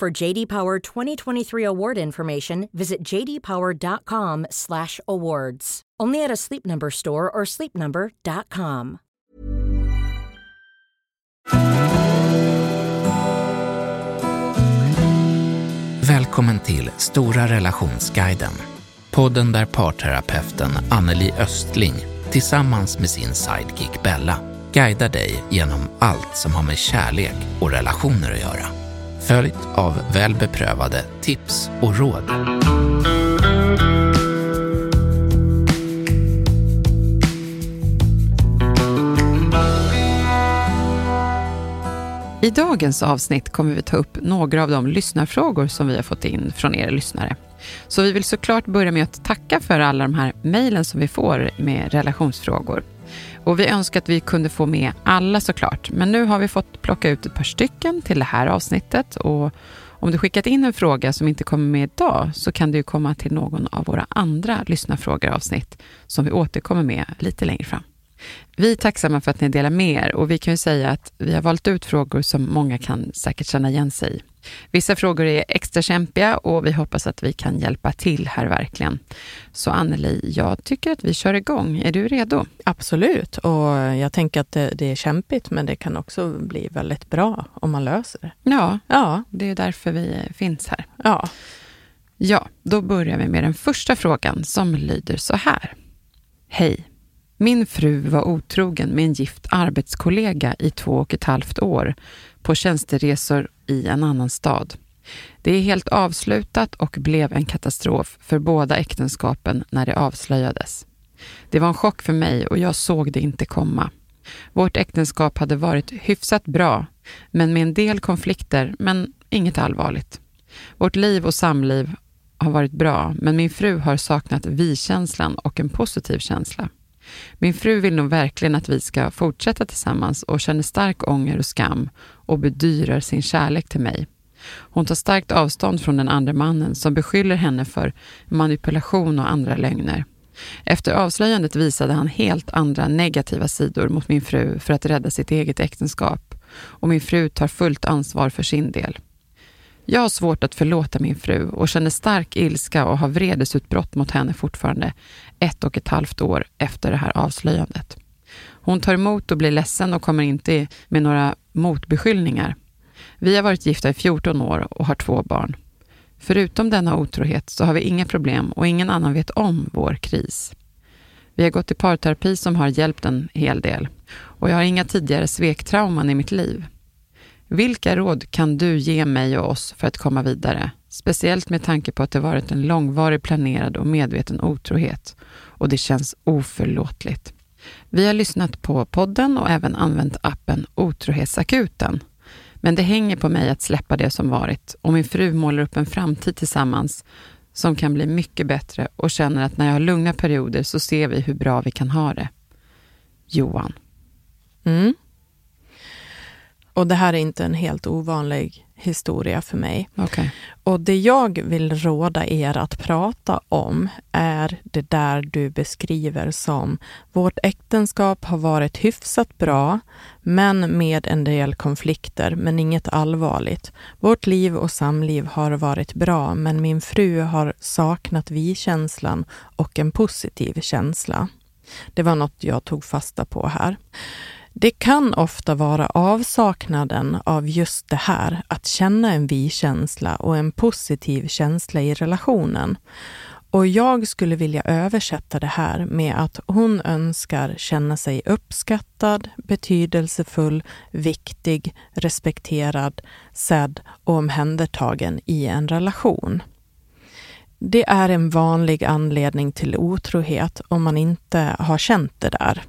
For JD Power 2023 award information, visit jdpower.com/awards. Only at a Sleep Number store or sleepnumber.com. Välkommen till Stora relationsguiden. Podden där parterapeuten Anneli Östling tillsammans med sin sidekick Bella guidar dig genom allt som har med kärlek och relationer att göra. Följt av väl beprövade tips och råd. I dagens avsnitt kommer vi ta upp några av de lyssnarfrågor som vi har fått in från er lyssnare. Så vi vill såklart börja med att tacka för alla de här mejlen som vi får med relationsfrågor. Och vi önskar att vi kunde få med alla såklart, men nu har vi fått plocka ut ett par stycken till det här avsnittet och om du skickat in en fråga som inte kommer med idag så kan du komma till någon av våra andra lyssnarfrågor-avsnitt som vi återkommer med lite längre fram. Vi är tacksamma för att ni delar med er och vi kan ju säga att vi har valt ut frågor som många kan säkert känna igen sig i. Vissa frågor är extra kämpiga och vi hoppas att vi kan hjälpa till här verkligen. Så Anneli, jag tycker att vi kör igång. Är du redo? Absolut, och jag tänker att det, det är kämpigt men det kan också bli väldigt bra om man löser det. Ja, Ja, det är därför vi finns här. ja. Ja, då börjar vi med den första frågan som lyder så här. Hej! Min fru var otrogen med en gift arbetskollega i två och ett halvt år på tjänsteresor i en annan stad. Det är helt avslutat och blev en katastrof för båda äktenskapen när det avslöjades. Det var en chock för mig och jag såg det inte komma. Vårt äktenskap hade varit hyfsat bra, men med en del konflikter, men inget allvarligt. Vårt liv och samliv har varit bra, men min fru har saknat vi-känslan och en positiv känsla. Min fru vill nog verkligen att vi ska fortsätta tillsammans och känner stark ånger och skam och bedyrar sin kärlek till mig. Hon tar starkt avstånd från den andra mannen som beskyller henne för manipulation och andra lögner. Efter avslöjandet visade han helt andra negativa sidor mot min fru för att rädda sitt eget äktenskap och min fru tar fullt ansvar för sin del. Jag har svårt att förlåta min fru och känner stark ilska och har vredesutbrott mot henne fortfarande ett och ett halvt år efter det här avslöjandet. Hon tar emot och blir ledsen och kommer inte med några motbeskyllningar. Vi har varit gifta i 14 år och har två barn. Förutom denna otrohet så har vi inga problem och ingen annan vet om vår kris. Vi har gått i parterapi som har hjälpt en hel del och jag har inga tidigare svektrauman i mitt liv. Vilka råd kan du ge mig och oss för att komma vidare? Speciellt med tanke på att det varit en långvarig planerad och medveten otrohet och det känns oförlåtligt. Vi har lyssnat på podden och även använt appen Otrohetsakuten. Men det hänger på mig att släppa det som varit och min fru målar upp en framtid tillsammans som kan bli mycket bättre och känner att när jag har lugna perioder så ser vi hur bra vi kan ha det. Johan. Mm. Och det här är inte en helt ovanlig historia för mig. Okej. Och det jag vill råda er att prata om är det där du beskriver som vårt äktenskap har varit hyfsat bra, men med en del konflikter, men inget allvarligt. Vårt liv och samliv har varit bra, men min fru har saknat vi-känslan och en positiv känsla. Det var något jag tog fasta på här. Det kan ofta vara avsaknaden av just det här, att känna en vi-känsla och en positiv känsla i relationen. Och jag skulle vilja översätta det här med att hon önskar känna sig uppskattad, betydelsefull, viktig, respekterad, sedd och omhändertagen i en relation. Det är en vanlig anledning till otrohet om man inte har känt det där.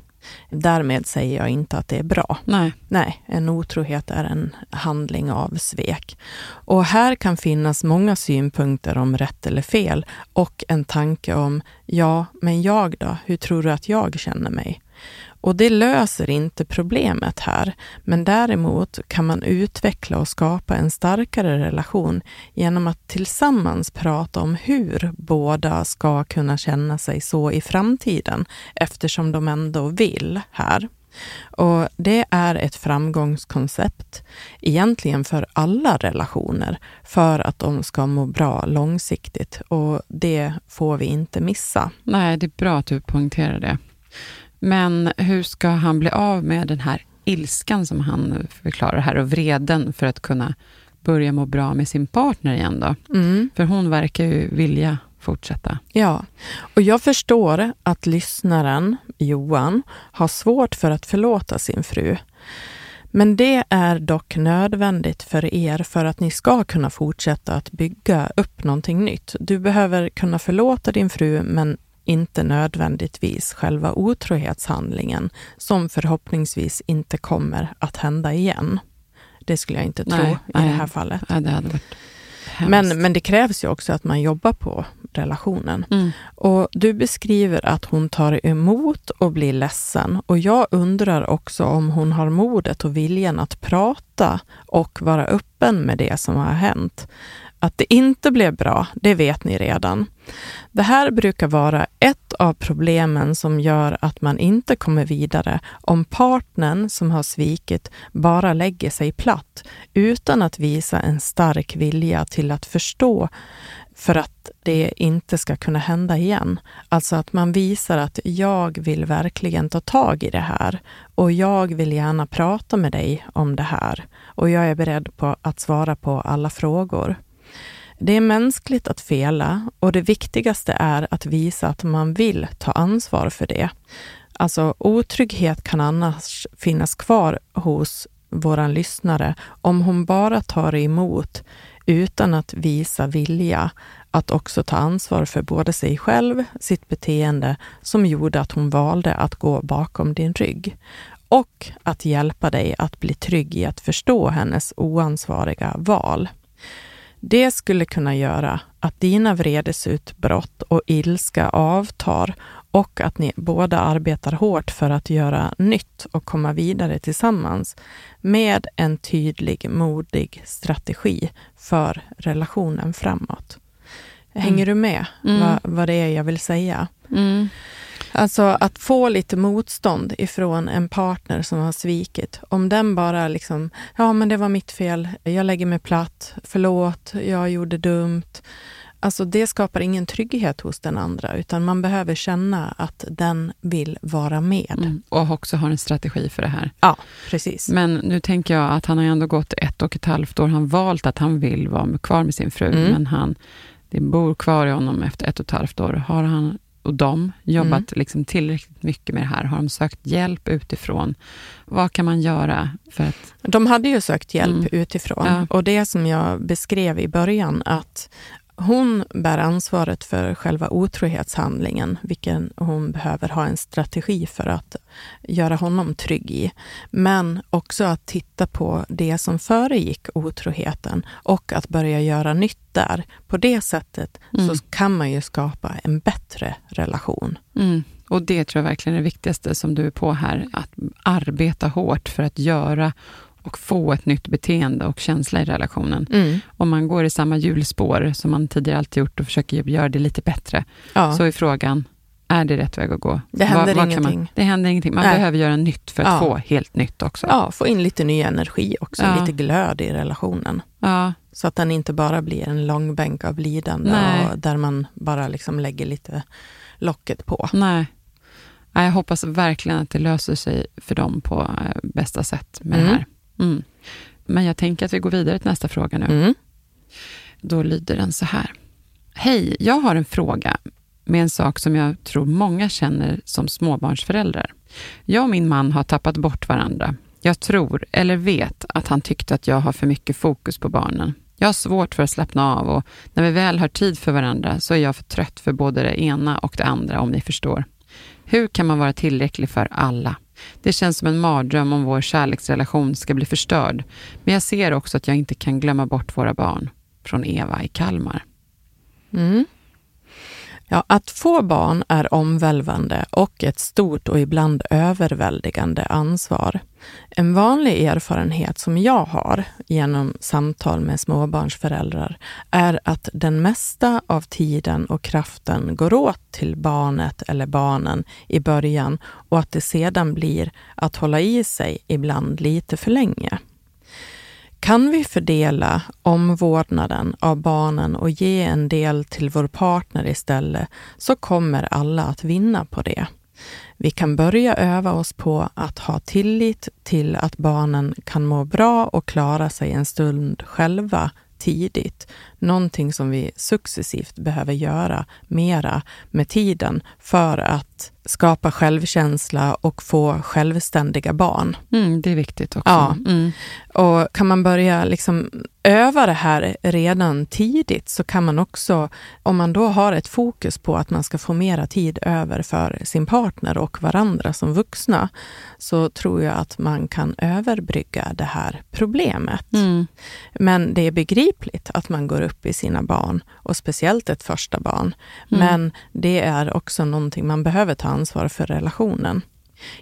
Därmed säger jag inte att det är bra. Nej. Nej, en otrohet är en handling av svek. Och här kan finnas många synpunkter om rätt eller fel och en tanke om, ja, men jag då? Hur tror du att jag känner mig? Och det löser inte problemet här, men däremot kan man utveckla och skapa en starkare relation genom att tillsammans prata om hur båda ska kunna känna sig så i framtiden, eftersom de ändå vill här. Och det är ett framgångskoncept egentligen för alla relationer för att de ska må bra långsiktigt och det får vi inte missa. Nej, det är bra att du poängterar det. Men hur ska han bli av med den här ilskan som han förklarar här och vreden för att kunna börja må bra med sin partner igen då? Mm. För hon verkar ju vilja fortsätta. Ja, och jag förstår att lyssnaren, Johan, har svårt för att förlåta sin fru. Men det är dock nödvändigt för er för att ni ska kunna fortsätta att bygga upp någonting nytt. Du behöver kunna förlåta din fru, men inte nödvändigtvis själva otrohetshandlingen, som förhoppningsvis inte kommer att hända igen. Det skulle jag inte tro Nej, i nej. det här fallet. Ja, det hade varit hemskt. Men, men det krävs ju också att man jobbar på relationen. Mm. Och du beskriver att hon tar emot och blir ledsen. Och jag undrar också om hon har modet och viljan att prata och vara öppen med det som har hänt. Att det inte blev bra, det vet ni redan. Det här brukar vara ett av problemen som gör att man inte kommer vidare om partnern som har svikit bara lägger sig platt utan att visa en stark vilja till att förstå för att det inte ska kunna hända igen. Alltså att man visar att jag vill verkligen ta tag i det här och jag vill gärna prata med dig om det här och jag är beredd på att svara på alla frågor. Det är mänskligt att fela och det viktigaste är att visa att man vill ta ansvar för det. Alltså otrygghet kan annars finnas kvar hos våran lyssnare om hon bara tar emot utan att visa vilja att också ta ansvar för både sig själv, sitt beteende som gjorde att hon valde att gå bakom din rygg och att hjälpa dig att bli trygg i att förstå hennes oansvariga val. Det skulle kunna göra att dina vredesutbrott och ilska avtar och att ni båda arbetar hårt för att göra nytt och komma vidare tillsammans med en tydlig, modig strategi för relationen framåt. Hänger du med Mm. vad, vad det är jag vill säga? Mm. Alltså att få lite motstånd ifrån en partner som har svikit. Om den bara liksom, ja men det var mitt fel, jag lägger mig platt, förlåt, jag gjorde dumt. Alltså det skapar ingen trygghet hos den andra, utan man behöver känna att den vill vara med. Mm. Och också har en strategi för det här. Ja, precis. Men nu tänker jag att han har ändå gått ett och ett halvt år. Han valt att han vill vara kvar med sin fru, Mm. men han, det bor kvar i honom efter ett och ett halvt år. Har han och de jobbat Mm. liksom tillräckligt mycket med det här? Har de sökt hjälp utifrån? Vad kan man göra för att... De hade ju sökt hjälp Mm. utifrån Ja. och det som jag beskrev i början, att hon bär ansvaret för själva otrohetshandlingen, vilken hon behöver ha en strategi för att göra honom trygg i. Men också att titta på det som föregick otroheten och att börja göra nytt där. På det sättet Mm. så kan man ju skapa en bättre relation. Mm. Och det tror jag verkligen är det viktigaste som du är på här, att arbeta hårt för att göra och få ett nytt beteende och känsla i relationen. Mm. Om man går i samma hjulspår som man tidigare alltid gjort och försöker göra det lite bättre, Ja. så är frågan, är det rätt väg att gå? Det händer kan ingenting. Man, det händer ingenting. Man Nej. behöver göra nytt för att Ja. få helt nytt också. ja, få in lite ny energi också, Ja. lite glöd i relationen. Ja, Så att den inte bara blir en lång bänk av lidande där man bara liksom lägger lite locket på. nej. Nej, Jag hoppas verkligen att det löser sig för dem på eh, bästa sätt med Mm. det här. Mm. Men jag tänker att vi går vidare till nästa fråga nu. Mm. Då lyder den så här. Hej, jag har en fråga med en sak som jag tror många känner som småbarnsföräldrar. Jag och min man har tappat bort varandra. Jag tror, eller vet, att han tyckte att jag har för mycket fokus på barnen. Jag har svårt för att slappna av och när vi väl har tid för varandra så är jag för trött för både det ena och det andra, om ni förstår. Hur kan man vara tillräcklig för alla? Det känns som en mardröm om vår kärleksrelation ska bli förstörd. Men jag ser också att jag inte kan glömma bort våra barn. Från Eva i Kalmar. Mm. Ja, att få barn är omvälvande och ett stort och ibland överväldigande ansvar. En vanlig erfarenhet som jag har genom samtal med småbarnsföräldrar är att den mesta av tiden och kraften går åt till barnet eller barnen i början och att det sedan blir att hålla i sig ibland lite för länge. Kan vi fördela omvårdnaden av barnen och ge en del till vår partner istället så kommer alla att vinna på det. Vi kan börja öva oss på att ha tillit till att barnen kan må bra och klara sig en stund själva tidigt. Någonting som vi successivt behöver göra mera med tiden för att skapa självkänsla och få självständiga barn. Mm, det är viktigt också. Ja. Mm. Och kan man börja liksom öva det här redan tidigt så kan man också, om man då har ett fokus på att man ska få mera tid över för sin partner och varandra som vuxna, så tror jag att man kan överbrygga det här problemet. Mm. Men det är begripligt att man går upp i sina barn och speciellt ett första barn. Mm. Men det är också någonting man behöver ta ansvar för relationen.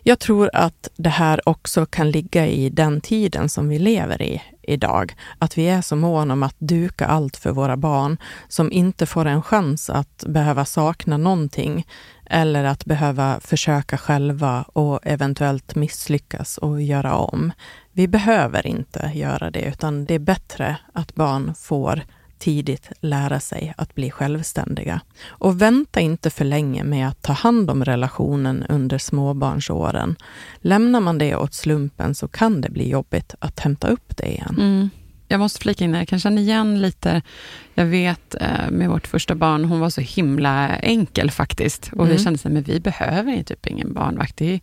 Jag tror att det här också kan ligga i den tiden som vi lever i idag. Att vi är så måna om att duka allt för våra barn som inte får en chans att behöva sakna någonting eller att behöva försöka själva och eventuellt misslyckas och göra om. Vi behöver inte göra det, utan det är bättre att barn får tidigt lära sig att bli självständiga. Och vänta inte för länge med att ta hand om relationen under småbarnsåren. Lämnar man det åt slumpen så kan det bli jobbigt att hämta upp det igen. Mm. Jag måste flika in här, jag kan känna igen lite. Jag vet eh, med vårt första barn, hon var så himla enkel faktiskt. Och Mm. vi kände att vi behöver typ ingen barnvakt. Det är,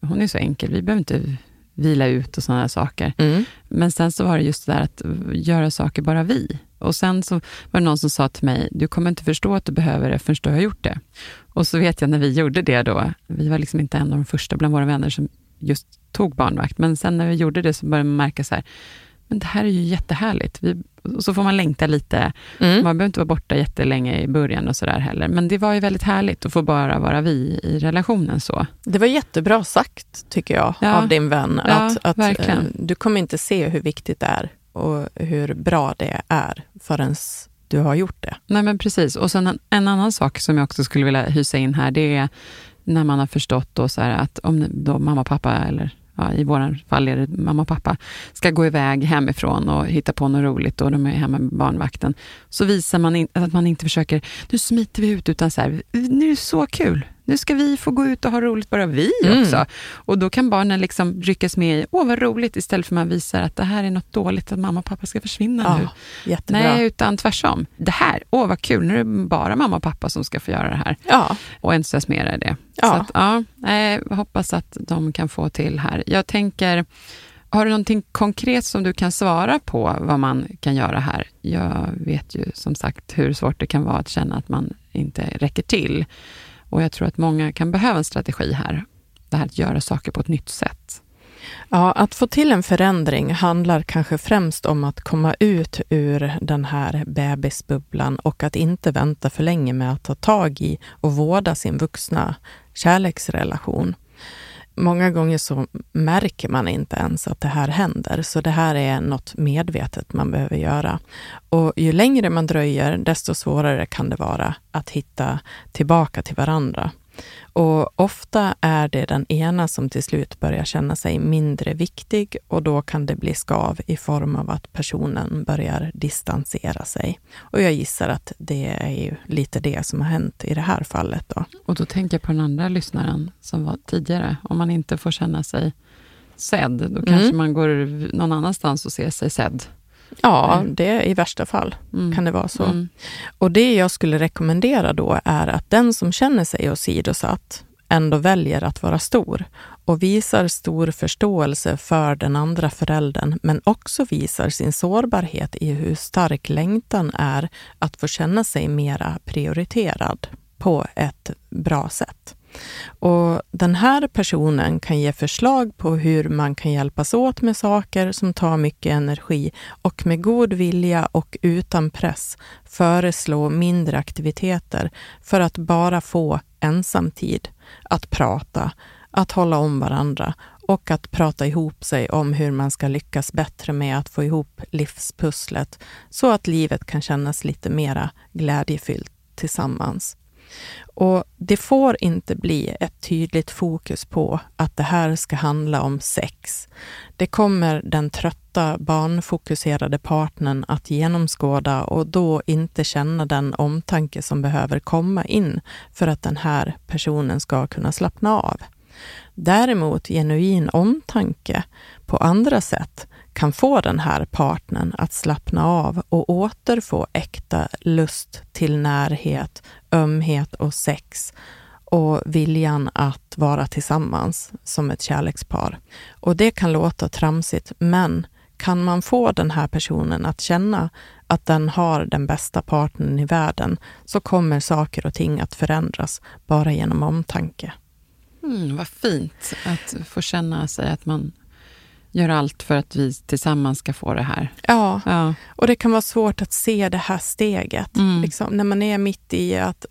hon är så enkel, vi behöver inte vila ut och sådana saker. Mm. Men sen så var det just det där att göra saker bara vi. Och sen så var det någon som sa till mig, du kommer inte förstå att du behöver det förrän du har gjort det. Och så vet jag när vi gjorde det då, vi var liksom inte en av de första bland våra vänner som just tog barnvakt, men sen när vi gjorde det så började man märka så här, men det här är ju jättehärligt. Vi, och så får man längta lite, Mm. man behöver inte vara borta jättelänge i början och sådär heller, men det var ju väldigt härligt att få bara vara vi i relationen så. Det var jättebra sagt, tycker jag, Ja. av din vän. Ja, att att eh, du kommer inte se hur viktigt det är och hur bra det är förrän du har gjort det. Nej men precis. Och sen en, en annan sak som jag också skulle vilja hysa in här, det är när man har förstått då så här att om då mamma och pappa, eller ja, i våra fall är det mamma och pappa, ska gå iväg hemifrån och hitta på något roligt och de är hemma med barnvakten, så visar man in, att man inte försöker, nu smiter vi ut, utan så här, nu är det så kul. Nu ska vi få gå ut och ha roligt, bara vi Mm. också. Och då kan barnen liksom ryckas med i, åh vad roligt, istället för att man visar att det här är något dåligt, att mamma och pappa ska försvinna nu. Ja, jättebra. Nej, utan tvärtom. Det här, åh vad kul, nu är det bara mamma och pappa som ska få göra det här. Ja, Och entusiasmera i det. Ja. Så att, ja, jag hoppas att de kan få till här. Jag tänker, har du någonting konkret som du kan svara på vad man kan göra här? Jag vet ju som sagt hur svårt det kan vara att känna att man inte räcker till. Och jag tror att många kan behöva en strategi här. Det här att göra saker på ett nytt sätt. Ja, att få till en förändring handlar kanske främst om att komma ut ur den här bebisbubblan och att inte vänta för länge med att ta tag i och vårda sin vuxna kärleksrelation. Många gånger så märker man inte ens att det här händer, så det här är något medvetet man behöver göra. Och ju längre man dröjer, desto svårare kan det vara att hitta tillbaka till varandra. Och ofta är det den ena som till slut börjar känna sig mindre viktig och då kan det bli skav i form av att personen börjar distansera sig. Och jag gissar att det är ju lite det som har hänt i det här fallet. Då. Och då tänker jag på den andra lyssnaren som var tidigare. Om man inte får känna sig sedd, då kanske Mm. man går någon annanstans och ser sig sedd. Ja, Mm. det i värsta fall Mm. kan det vara så. Mm. Och det jag skulle rekommendera då är att den som känner sig åsidosatt ändå väljer att vara stor och visar stor förståelse för den andra föräldern, men också visar sin sårbarhet i hur stark längtan är att få känna sig mera prioriterad på ett bra sätt. Och den här personen kan ge förslag på hur man kan hjälpas åt med saker som tar mycket energi och med god vilja och utan press föreslå mindre aktiviteter för att bara få ensamtid, att prata, att hålla om varandra och att prata ihop sig om hur man ska lyckas bättre med att få ihop livspusslet så att livet kan kännas lite mera glädjefyllt tillsammans. Och det får inte bli ett tydligt fokus på att det här ska handla om sex. Det kommer den trötta barnfokuserade partnern att genomskåda och då inte känna den omtanke som behöver komma in för att den här personen ska kunna slappna av. Däremot genuin omtanke på andra sätt kan få den här partnern att slappna av och återfå äkta lust till närhet, ömhet och sex och viljan att vara tillsammans som ett kärlekspar. Och det kan låta tramsigt, men kan man få den här personen att känna att den har den bästa partnern i världen så kommer saker och ting att förändras bara genom omtanke. Mm, vad fint att få känna sig att man gör allt för att vi tillsammans ska få det här. Ja, ja. och det kan vara svårt att se det här steget. Mm. Liksom, när man är mitt i att,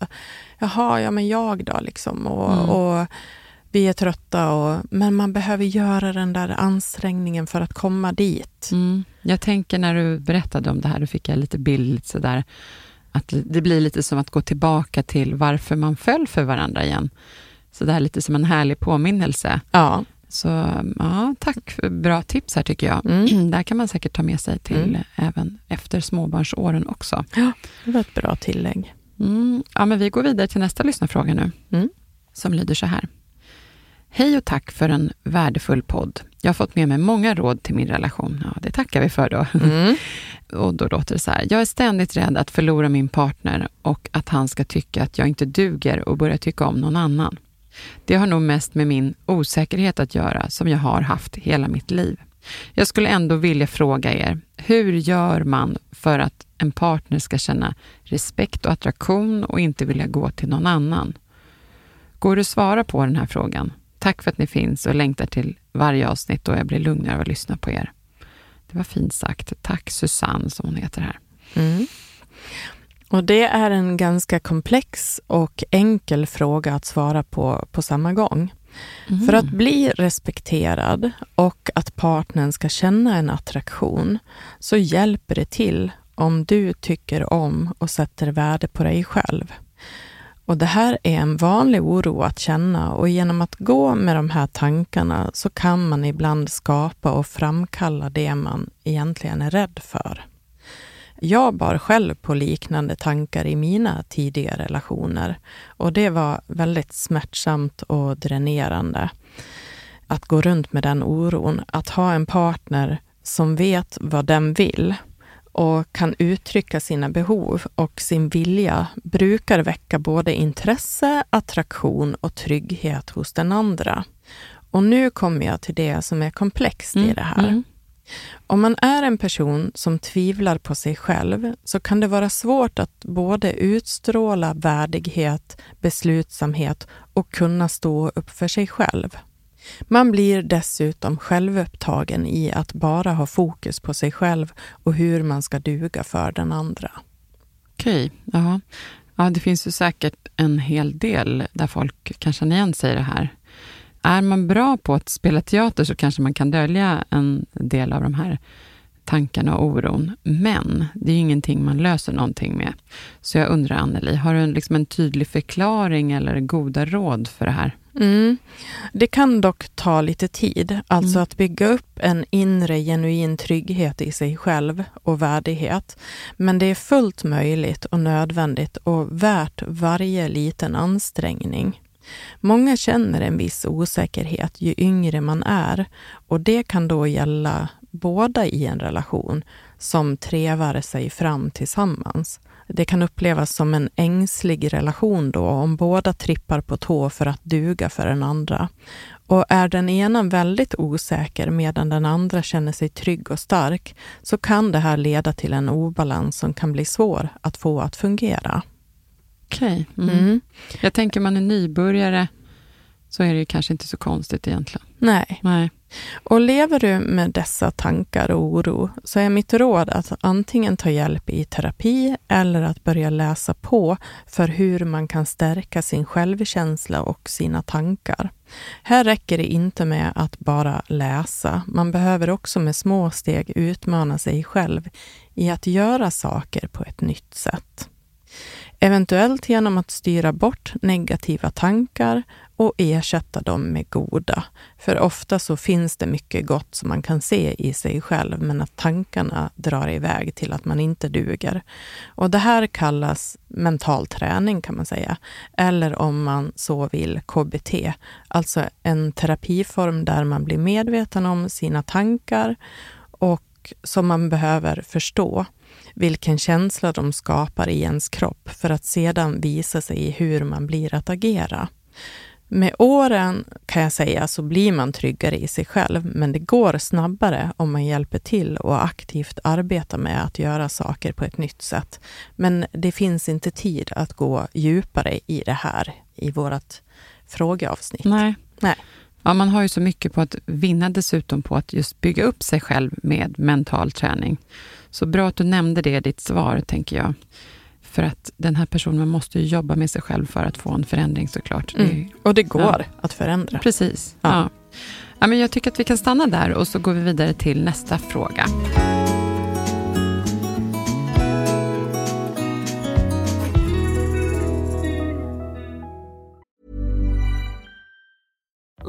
jaha, ja men jag då liksom. Och, mm. och vi är trötta, och, men man behöver göra den där ansträngningen för att komma dit. Mm. Jag tänker när du berättade om det här, då fick jag lite bild sådär, att det blir lite som att gå tillbaka till varför man föll för varandra igen. Så det här är lite som en härlig påminnelse. Ja. Så ja, tack för bra tips här tycker jag. Mm. Det kan man säkert ta med sig till mm. även efter småbarnsåren också. Ja, det var ett bra tillägg. Mm. Ja, men vi går vidare till nästa lyssnarfråga nu, mm. som lyder så här. Hej och tack för en värdefull podd. Jag har fått med mig många råd till min relation. Ja, det tackar vi för då. Mm. och då låter det så här. Jag är ständigt rädd att förlora min partner och att han ska tycka att jag inte duger och börja tycka om någon annan. Det har nog mest med min osäkerhet att göra, som jag har haft hela mitt liv. Jag skulle ändå vilja fråga er, hur gör man för att en partner ska känna respekt och attraktion och inte vilja gå till någon annan? Går det att svara på den här frågan? Tack för att ni finns och längtar till varje avsnitt och jag blir lugnare av att lyssna på er. Det var fint sagt. Tack Susanne, som hon heter här. Mm. Och det är en ganska komplex och enkel fråga att svara på på samma gång. Mm. För att bli respekterad och att partnern ska känna en attraktion så hjälper det till om du tycker om och sätter värde på dig själv. Och Det här är en vanlig oro att känna och genom att gå med de här tankarna så kan man ibland skapa och framkalla det man egentligen är rädd för. Jag bar själv på liknande tankar i mina tidiga relationer och det var väldigt smärtsamt och dränerande att gå runt med den oron. Att ha en partner som vet vad den vill och kan uttrycka sina behov och sin vilja brukar väcka både intresse, attraktion och trygghet hos den andra. Och nu kommer jag till det som är komplext mm, i det här. Mm. Om man är en person som tvivlar på sig själv så kan det vara svårt att både utstråla värdighet, beslutsamhet och kunna stå upp för sig själv. Man blir dessutom självupptagen i att bara ha fokus på sig själv och hur man ska duga för den andra. Okej, ja. ja. Det finns ju säkert en hel del där folk kan känna igen sig i det här. Är man bra på att spela teater så kanske man kan dölja en del av de här tankarna och oron. Men det är ju ingenting man löser någonting med. Så jag undrar, Anneli, har du en, liksom en tydlig förklaring eller goda råd för det här? Mm. Det kan dock ta lite tid, alltså mm. att bygga upp en inre genuin trygghet i sig själv och värdighet. Men det är fullt möjligt och nödvändigt och värt varje liten ansträngning. Många känner en viss osäkerhet ju yngre man är och det kan då gälla båda i en relation som trevar sig fram tillsammans. Det kan upplevas som en ängslig relation då om båda trippar på tå för att duga för den andra. Och är den ena väldigt osäker medan den andra känner sig trygg och stark så kan det här leda till en obalans som kan bli svår att få att fungera. Okej. Okay. Mm. Mm. Jag tänker man är nybörjare så är det kanske inte så konstigt egentligen. Nej. Nej. Och lever du med dessa tankar och oro så är mitt råd att antingen ta hjälp i terapi eller att börja läsa på för hur man kan stärka sin självkänsla och sina tankar. Här räcker det inte med att bara läsa. Man behöver också med små steg utmana sig själv i att göra saker på ett nytt sätt. Eventuellt genom att styra bort negativa tankar och ersätta dem med goda. För ofta så finns det mycket gott som man kan se i sig själv, men att tankarna drar iväg till att man inte duger. Och det här kallas mental träning kan man säga. Eller om man så vill KBT, alltså en terapiform där man blir medveten om sina tankar och som man behöver förstå vilken känsla de skapar i ens kropp för att sedan visa sig i hur man blir att agera. Med åren kan jag säga så blir man tryggare i sig själv, men det går snabbare om man hjälper till och aktivt arbetar med att göra saker på ett nytt sätt. Men det finns inte tid att gå djupare i det här i vårt frågeavsnitt. Nej. Nej. Ja, man har ju så mycket på att vinna dessutom på att just bygga upp sig själv med mental träning. Så bra att du nämnde det i ditt svar, tänker jag. För att den här personen måste ju jobba med sig själv för att få en förändring såklart. Mm. Det, Och det går Ja. att förändra. precis. Ja. Ja. Ja. men jag tycker att vi kan stanna där och så går vi vidare till nästa fråga.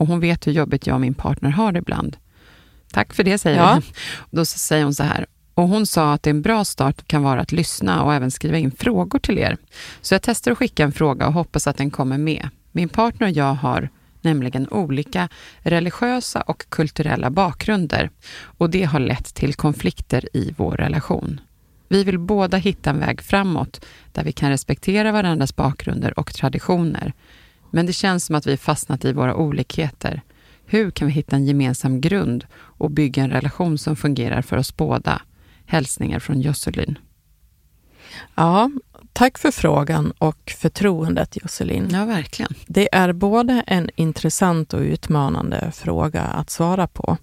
och hon vet hur jobbigt jag och min partner har det ibland. Tack för det, säger Ja. jag. Då säger hon så här. Och hon sa att en bra start kan vara att lyssna och även skriva in frågor till er. Så jag testar att skicka en fråga och hoppas att den kommer med. Min partner och jag har nämligen olika religiösa och kulturella bakgrunder och det har lett till konflikter i vår relation. Vi vill båda hitta en väg framåt där vi kan respektera varandras bakgrunder och traditioner. Men det känns som att vi fastnat i våra olikheter. Hur kan vi hitta en gemensam grund och bygga en relation som fungerar för oss båda? Hälsningar från Josselin. Ja, tack för frågan och förtroendet Josselin. Ja, verkligen. Det är både en intressant och utmanande fråga att svara på.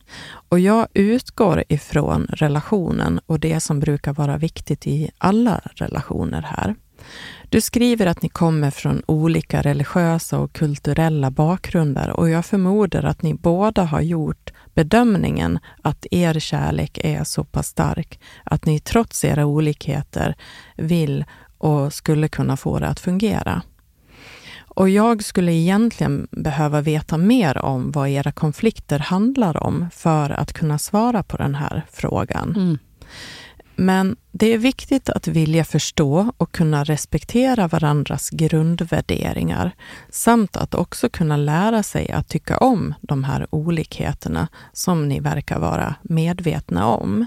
Och jag utgår ifrån relationen och det som brukar vara viktigt i alla relationer här. Du skriver att ni kommer från olika religiösa och kulturella bakgrunder och jag förmodar att ni båda har gjort bedömningen att er kärlek är så pass stark att ni trots era olikheter vill och skulle kunna få det att fungera. Och jag skulle egentligen behöva veta mer om vad era konflikter handlar om för att kunna svara på den här frågan. Mm. Men det är viktigt att vilja förstå och kunna respektera varandras grundvärderingar samt att också kunna lära sig att tycka om de här olikheterna som ni verkar vara medvetna om.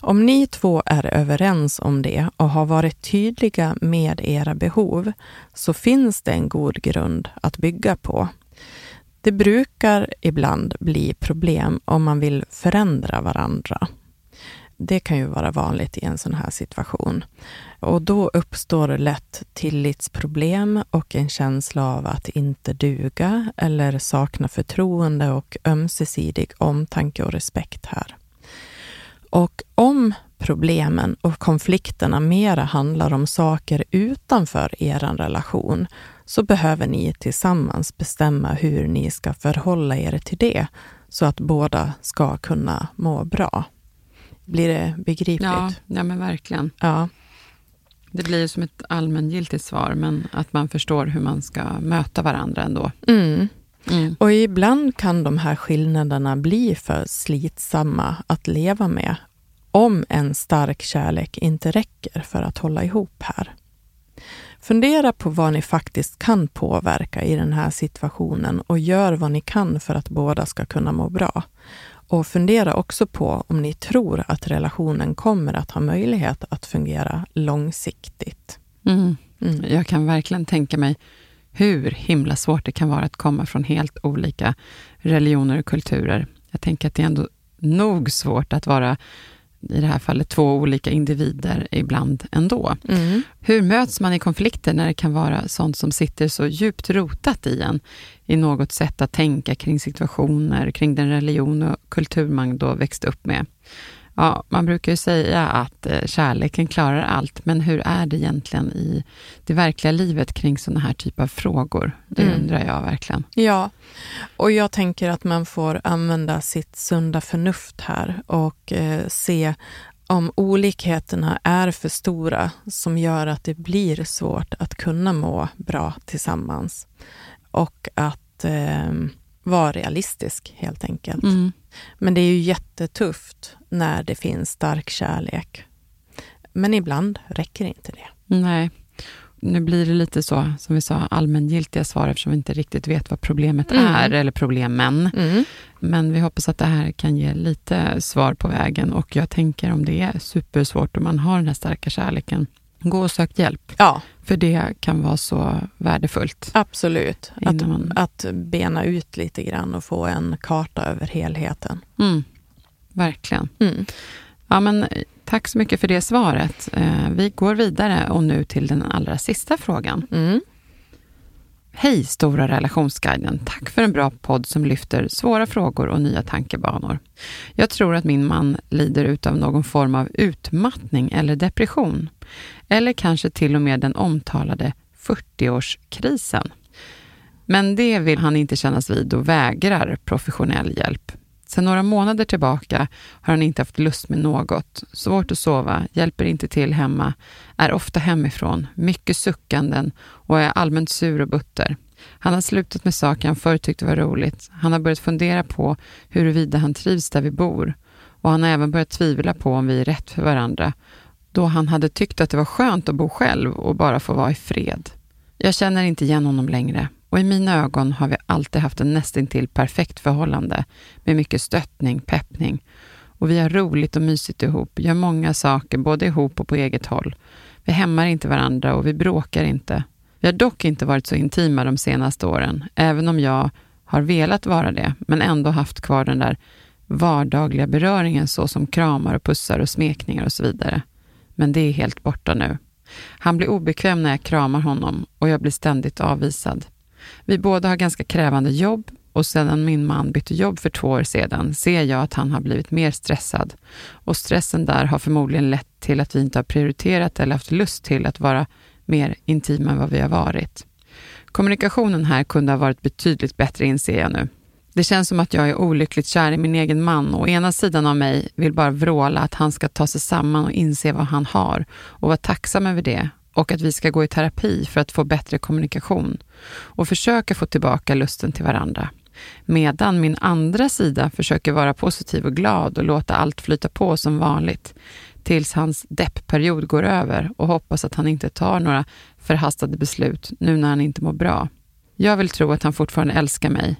Om ni två är överens om det och har varit tydliga med era behov så finns det en god grund att bygga på. Det brukar ibland bli problem om man vill förändra varandra. Det kan ju vara vanligt i en sån här situation. Och då uppstår lätt tillitsproblem och en känsla av att inte duga eller sakna förtroende och ömsesidig omtanke och respekt här. Och om problemen och konflikterna mera handlar om saker utanför er relation så behöver ni tillsammans bestämma hur ni ska förhålla er till det så att båda ska kunna må bra. Blir det begripligt? Ja, ja men verkligen. ja. Det blir som ett allmängiltigt svar, men att man förstår hur man ska möta varandra ändå. Mm. Mm. Och ibland kan de här skillnaderna bli för slitsamma att leva med om en stark kärlek inte räcker för att hålla ihop här. Fundera på vad ni faktiskt kan påverka i den här situationen och gör vad ni kan för att båda ska kunna må bra. Och fundera också på om ni tror att relationen kommer att ha möjlighet att fungera långsiktigt. Mm. Mm. Jag kan verkligen tänka mig hur himla svårt det kan vara att komma från helt olika religioner och kulturer. Jag tänker att det är ändå nog svårt att vara, i det här fallet, två olika individer ibland ändå. Mm. Hur möts man i konflikter när det kan vara sånt som sitter så djupt rotat i en, i något sätt att tänka kring situationer, kring den religion och kultur man då växte upp med? Ja, man brukar ju säga att eh, kärleken klarar allt, men hur är det egentligen i det verkliga livet kring sådana här typer av frågor? Det Mm. undrar jag verkligen. Ja, och jag tänker att man får använda sitt sunda förnuft här och eh, se om olikheterna är för stora som gör att det blir svårt att kunna må bra tillsammans. Och att eh, vara realistisk helt enkelt. Mm. Men det är ju jättetufft när det finns stark kärlek. Men ibland räcker inte det. Nej. Nu blir det lite så, som vi sa, allmängiltiga svar eftersom vi inte riktigt vet vad problemet Mm. är, eller problemen. Mm. Men vi hoppas att det här kan ge lite svar på vägen och jag tänker om det är supersvårt och man har den här starka kärleken, gå och sök hjälp. Ja, För det kan vara så värdefullt. absolut. Att, man- att bena ut lite grann och få en karta över helheten. Mm. Verkligen. Mm. Ja, men, eh, tack så mycket för det svaret. Eh, vi går vidare och nu till den allra sista frågan. Mm. Hej Stora relationsguiden. Tack för en bra podd som lyfter svåra frågor och nya tankebanor. Jag tror att min man lider utav någon form av utmattning eller depression. Eller kanske till och med den omtalade 40-årskrisen. Men det vill han inte kännas vid och vägrar professionell hjälp. Sedan några månader tillbaka har han inte haft lust med något. Svårt att sova, hjälper inte till hemma, är ofta hemifrån, mycket suckanden och är allmänt sur och butter. Han har slutat med saker han förr tyckte var roligt. Han har börjat fundera på huruvida han trivs där vi bor. Och han har även börjat tvivla på om vi är rätt för varandra, då han hade tyckt att det var skönt att bo själv och bara få vara i fred. Jag känner inte igen honom längre och i mina ögon har vi alltid haft en nästintill perfekt förhållande med mycket stöttning, peppning och vi har roligt och mysigt ihop, gör många saker både ihop och på eget håll. Vi hämmar inte varandra och vi bråkar inte. Vi har dock inte varit så intima de senaste åren, även om jag har velat vara det, men ändå haft kvar den där vardagliga beröringen så som kramar och pussar och smekningar och så vidare. Men det är helt borta nu. Han blir obekväm när jag kramar honom och jag blir ständigt avvisad. Vi båda har ganska krävande jobb och sedan min man bytte jobb för två år sedan ser jag att han har blivit mer stressad. Och stressen där har förmodligen lett till att vi inte har prioriterat eller haft lust till att vara mer intima än vad vi har varit. Kommunikationen här kunde ha varit betydligt bättre inser jag nu. Det känns som att jag är olyckligt kär i min egen man och ena sidan av mig vill bara vråla att han ska ta sig samman och inse vad han har och vara tacksam över det och att vi ska gå i terapi för att få bättre kommunikation och försöka få tillbaka lusten till varandra. Medan min andra sida försöker vara positiv och glad och låta allt flyta på som vanligt tills hans deppperiod går över och hoppas att han inte tar några förhastade beslut nu när han inte mår bra. Jag vill tro att han fortfarande älskar mig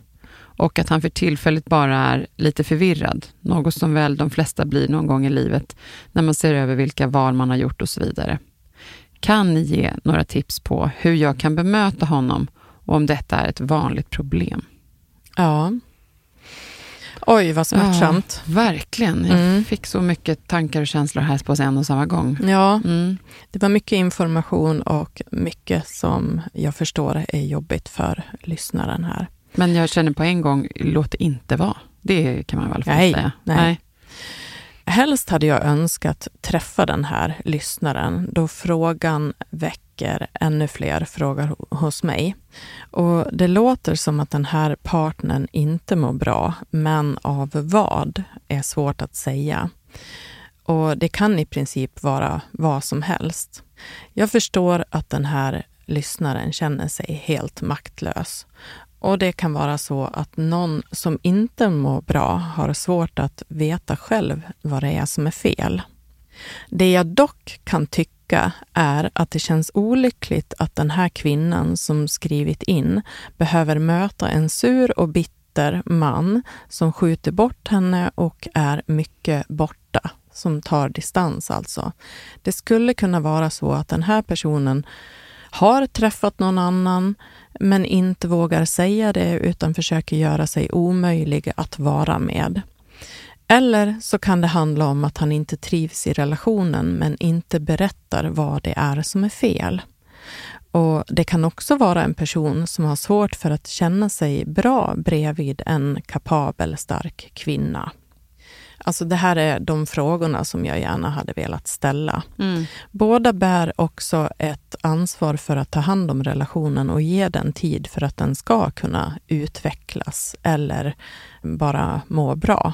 och att han för tillfället bara är lite förvirrad, något som väl de flesta blir någon gång i livet när man ser över vilka val man har gjort och så vidare. Kan ni ge några tips på hur jag kan bemöta honom och om detta är ett vanligt problem? Ja. Oj, vad smärtsamt. Ja, verkligen. Jag Mm. fick så mycket tankar och känslor här på en och samma gång. Ja, Mm. det var mycket information och mycket som jag förstår är jobbigt för lyssnaren här. Men jag känner på en gång, låt det inte vara. Det kan man väl Nej, säga. nej. Helst hade jag önskat träffa den här lyssnaren då frågan väcker ännu fler frågor hos mig. Och det låter som att den här partnern inte mår bra, men av vad är svårt att säga. Och det kan i princip vara vad som helst. Jag förstår att den här lyssnaren känner sig helt maktlös. Och det kan vara så att någon som inte mår bra har svårt att veta själv vad det är som är fel. Det jag dock kan tycka är att det känns olyckligt att den här kvinnan som skrivit in behöver möta en sur och bitter man som skjuter bort henne och är mycket borta, som tar distans alltså. Det skulle kunna vara så att den här personen har träffat någon annan men inte vågar säga det utan försöker göra sig omöjlig att vara med. Eller så kan det handla om att han inte trivs i relationen men inte berättar vad det är som är fel. Och Det kan också vara en person som har svårt för att känna sig bra bredvid en kapabel, stark kvinna. Alltså det här är de frågorna som jag gärna hade velat ställa. Mm. Båda bär också ett ansvar för att ta hand om relationen och ge den tid för att den ska kunna utvecklas eller bara må bra.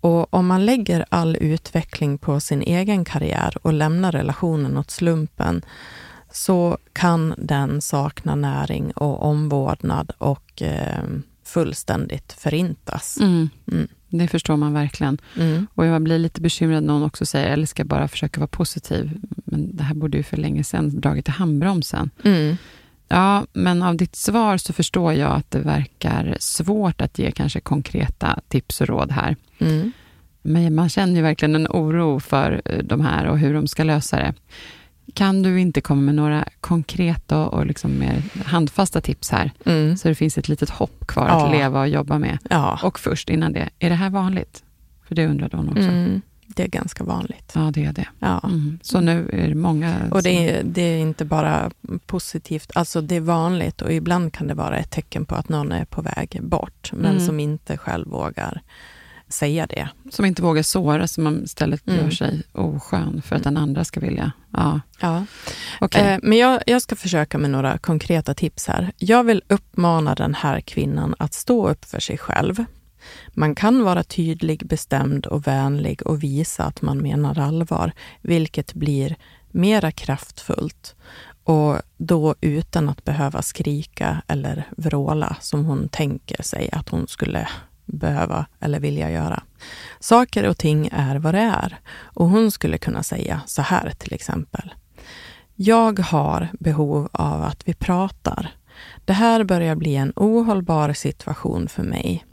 Och om man lägger all utveckling på sin egen karriär och lämnar relationen åt slumpen så kan den sakna näring och omvårdnad och eh, fullständigt förintas. Mm. Mm. Det förstår man verkligen. Mm. Och jag blir lite bekymrad när någon också säger, eller ska bara försöka vara positiv. Men det här borde ju för länge sedan dragit i handbromsen. Mm. Ja, men av ditt svar så förstår jag att det verkar svårt att ge kanske konkreta tips och råd här. Mm. Men man känner ju verkligen en oro för eh, de här och hur de ska lösa det. Kan du inte komma med några konkreta och liksom mer handfasta tips här, mm. så det finns ett litet hopp kvar ja. att leva och jobba med? Ja. Och först innan det, är det här vanligt? För det undrade hon också. Mm. Det är ganska vanligt. Ja, det är det. Ja. Mm. Så nu är det många... Och det är, det är inte bara positivt, alltså det är vanligt och ibland kan det vara ett tecken på att någon är på väg bort, men mm. som inte själv vågar säga det. Som inte vågar såra, som man istället mm. gör sig oskön för att den andra ska vilja. Ja. ja. Okay. Eh, men jag, jag ska försöka med några konkreta tips här. Jag vill uppmana den här kvinnan att stå upp för sig själv. Man kan vara tydlig, bestämd och vänlig och visa att man menar allvar, vilket blir mera kraftfullt och då utan att behöva skrika eller vråla som hon tänker sig att hon skulle behöva eller vilja göra. Saker och ting är vad det är och hon skulle kunna säga så här till exempel. Jag har behov av att vi pratar. Det här börjar bli en ohållbar situation för mig.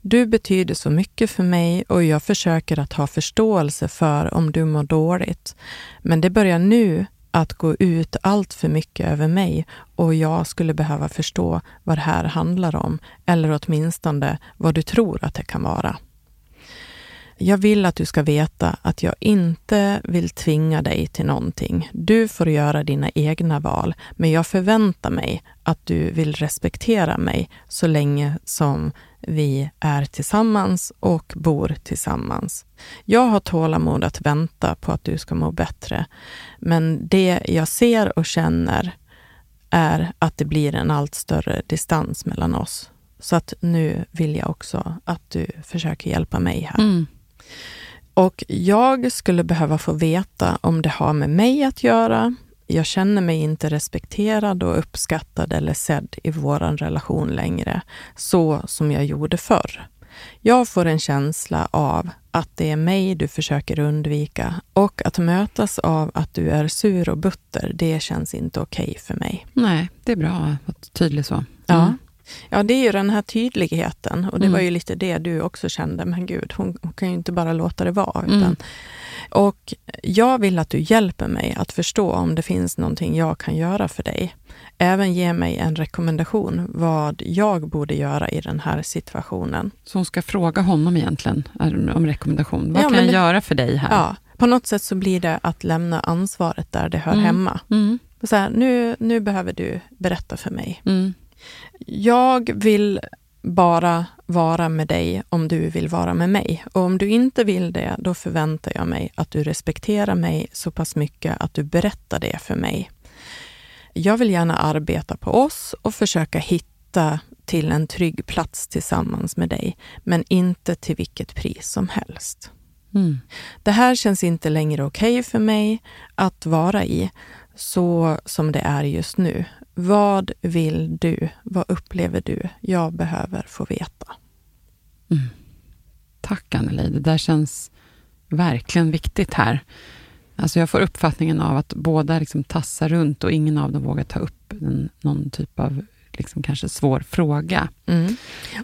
Du betyder så mycket för mig och jag försöker att ha förståelse för om du mår dåligt. Men det börjar nu att gå ut allt för mycket över mig och jag skulle behöva förstå vad det här handlar om, eller åtminstone vad du tror att det kan vara. Jag vill att du ska veta att jag inte vill tvinga dig till någonting. Du får göra dina egna val, men jag förväntar mig att du vill respektera mig så länge som vi är tillsammans och bor tillsammans. Jag har tålamod att vänta på att du ska må bättre, men det jag ser och känner är att det blir en allt större distans mellan oss. Så att nu vill jag också att du försöker hjälpa mig här. Mm. Och jag skulle behöva få veta om det har med mig att göra. Jag känner mig inte respekterad och uppskattad eller sedd i vår relation längre, så som jag gjorde förr. Jag får en känsla av att det är mig du försöker undvika och att mötas av att du är sur och butter, det känns inte okej okay för mig. Nej, det är bra att vara tydlig så. Mm. Ja. Ja, det är ju den här tydligheten och det mm. var ju lite det du också kände, men gud, hon, hon kan ju inte bara låta det vara. Utan, mm. Och jag vill att du hjälper mig att förstå om det finns någonting jag kan göra för dig. Även ge mig en rekommendation vad jag borde göra i den här situationen. Så hon ska fråga honom egentligen om rekommendation. Vad ja, kan jag det, göra för dig här? Ja, på något sätt så blir det att lämna ansvaret där det hör mm. hemma. Mm. Så här, nu, nu behöver du berätta för mig. Jag vill bara vara med dig om du vill vara med mig. Och om du inte vill det, då förväntar jag mig att du respekterar mig så pass mycket att du berättar det för mig. Jag vill gärna arbeta på oss och försöka hitta till en trygg plats tillsammans med dig, men inte till vilket pris som helst. Mm. Det här känns inte längre okej okay för mig att vara i, så som det är just nu. Vad vill du? Vad upplever du? Jag behöver få veta. Mm. Tack Anneli, det där känns verkligen viktigt här. Alltså jag får uppfattningen av att båda liksom tassar runt och ingen av dem vågar ta upp en, någon typ av liksom kanske svår fråga. Mm.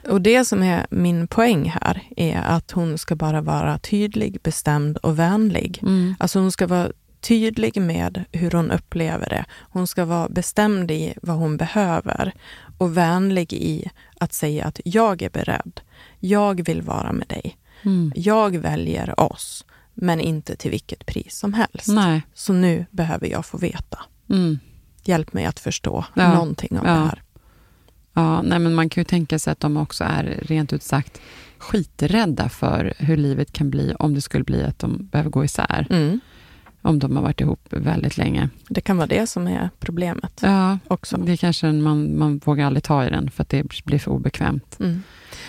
Och det som är min poäng här är att hon ska bara vara tydlig, bestämd och vänlig. Mm. Alltså hon ska vara tydlig med hur hon upplever det. Hon ska vara bestämd i vad hon behöver och vänlig i att säga att jag är beredd. Jag vill vara med dig. Mm. Jag väljer oss, men inte till vilket pris som helst. Nej. Så nu behöver jag få veta. Mm. Hjälp mig att förstå ja. någonting av ja. det här. Ja, nej, men man kan ju tänka sig att de också är rent ut sagt skiträdda för hur livet kan bli om det skulle bli att de behöver gå isär. Mm. Om de har varit ihop väldigt länge. Det kan vara det som är problemet. Ja, också. det kanske man, man vågar aldrig ta i den för att det blir för obekvämt. Mm.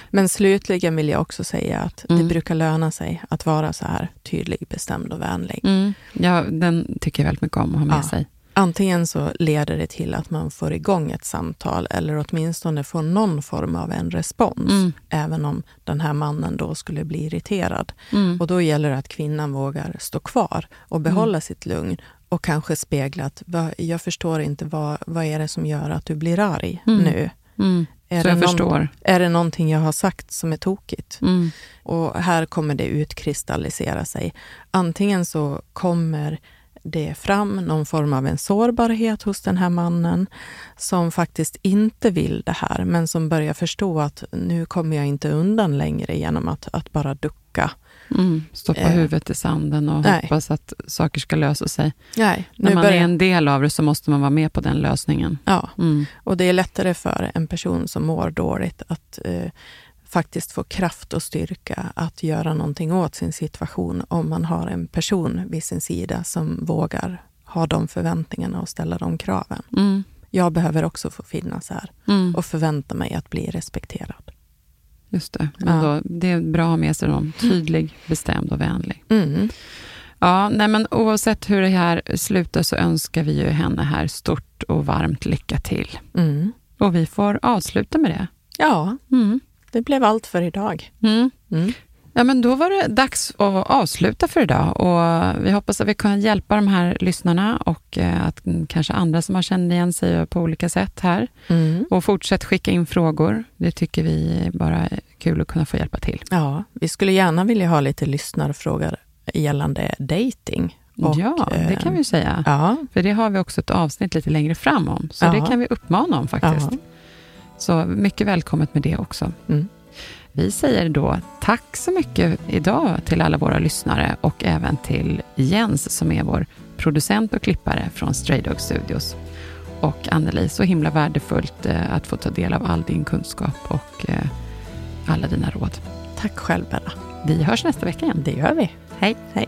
Men slutligen vill jag också säga att mm. det brukar löna sig att vara så här tydlig, bestämd och vänlig. Mm. Ja, den tycker jag väldigt mycket om att ha med ja. sig. Antingen så leder det till att man får igång ett samtal eller åtminstone får någon form av en respons, mm. även om den här mannen då skulle bli irriterad. Mm. Och då gäller det att kvinnan vågar stå kvar och behålla mm. sitt lugn och kanske spegla att jag förstår inte vad, vad är det som gör att du blir arg mm. nu? Mm. Är så jag någon, förstår. Är det någonting jag har sagt som är tokigt? Mm. Och här kommer det utkristallisera sig. Antingen så kommer det fram någon form av en sårbarhet hos den här mannen som faktiskt inte vill det här, men som börjar förstå att nu kommer jag inte undan längre genom att, att bara ducka. Mm, stoppa eh, huvudet i sanden och nej. hoppas att saker ska lösa sig. Nej, När man börjar... är en del av det så måste man vara med på den lösningen. Ja, mm. och det är lättare för en person som mår dåligt att eh, faktiskt få kraft och styrka att göra någonting åt sin situation om man har en person vid sin sida som vågar ha de förväntningarna och ställa de kraven. Mm. Jag behöver också få finnas här mm. och förvänta mig att bli respekterad. Just det. Men ja. då, det är bra att ha med sig dem. Tydlig, bestämd och vänlig. Mm. Ja, nej men oavsett hur det här slutar så önskar vi ju henne här stort och varmt lycka till. Mm. Och vi får avsluta med det. Ja. Mm det blev allt för idag. Mm. Mm. Ja, men då var det dags att avsluta för idag och vi hoppas att vi kan hjälpa de här lyssnarna och eh, att kanske andra som har känt igen sig på olika sätt här. Mm. Och fortsätt skicka in frågor. Det tycker vi bara är kul att kunna få hjälpa till. Ja, vi skulle gärna vilja ha lite lyssnarfrågor gällande dating. Och, ja, det kan vi säga. Ja. För det har vi också ett avsnitt lite längre fram om, så ja. det kan vi uppmana om faktiskt. Ja. Så mycket välkommet med det också. Mm. Vi säger då tack så mycket idag till alla våra lyssnare och även till Jens som är vår producent och klippare från Stray Dog Studios. Och Anneli, så himla värdefullt eh, att få ta del av all din kunskap och eh, alla dina råd. Tack själv Bella. Vi hörs nästa vecka igen. Det gör vi. Hej. Hej.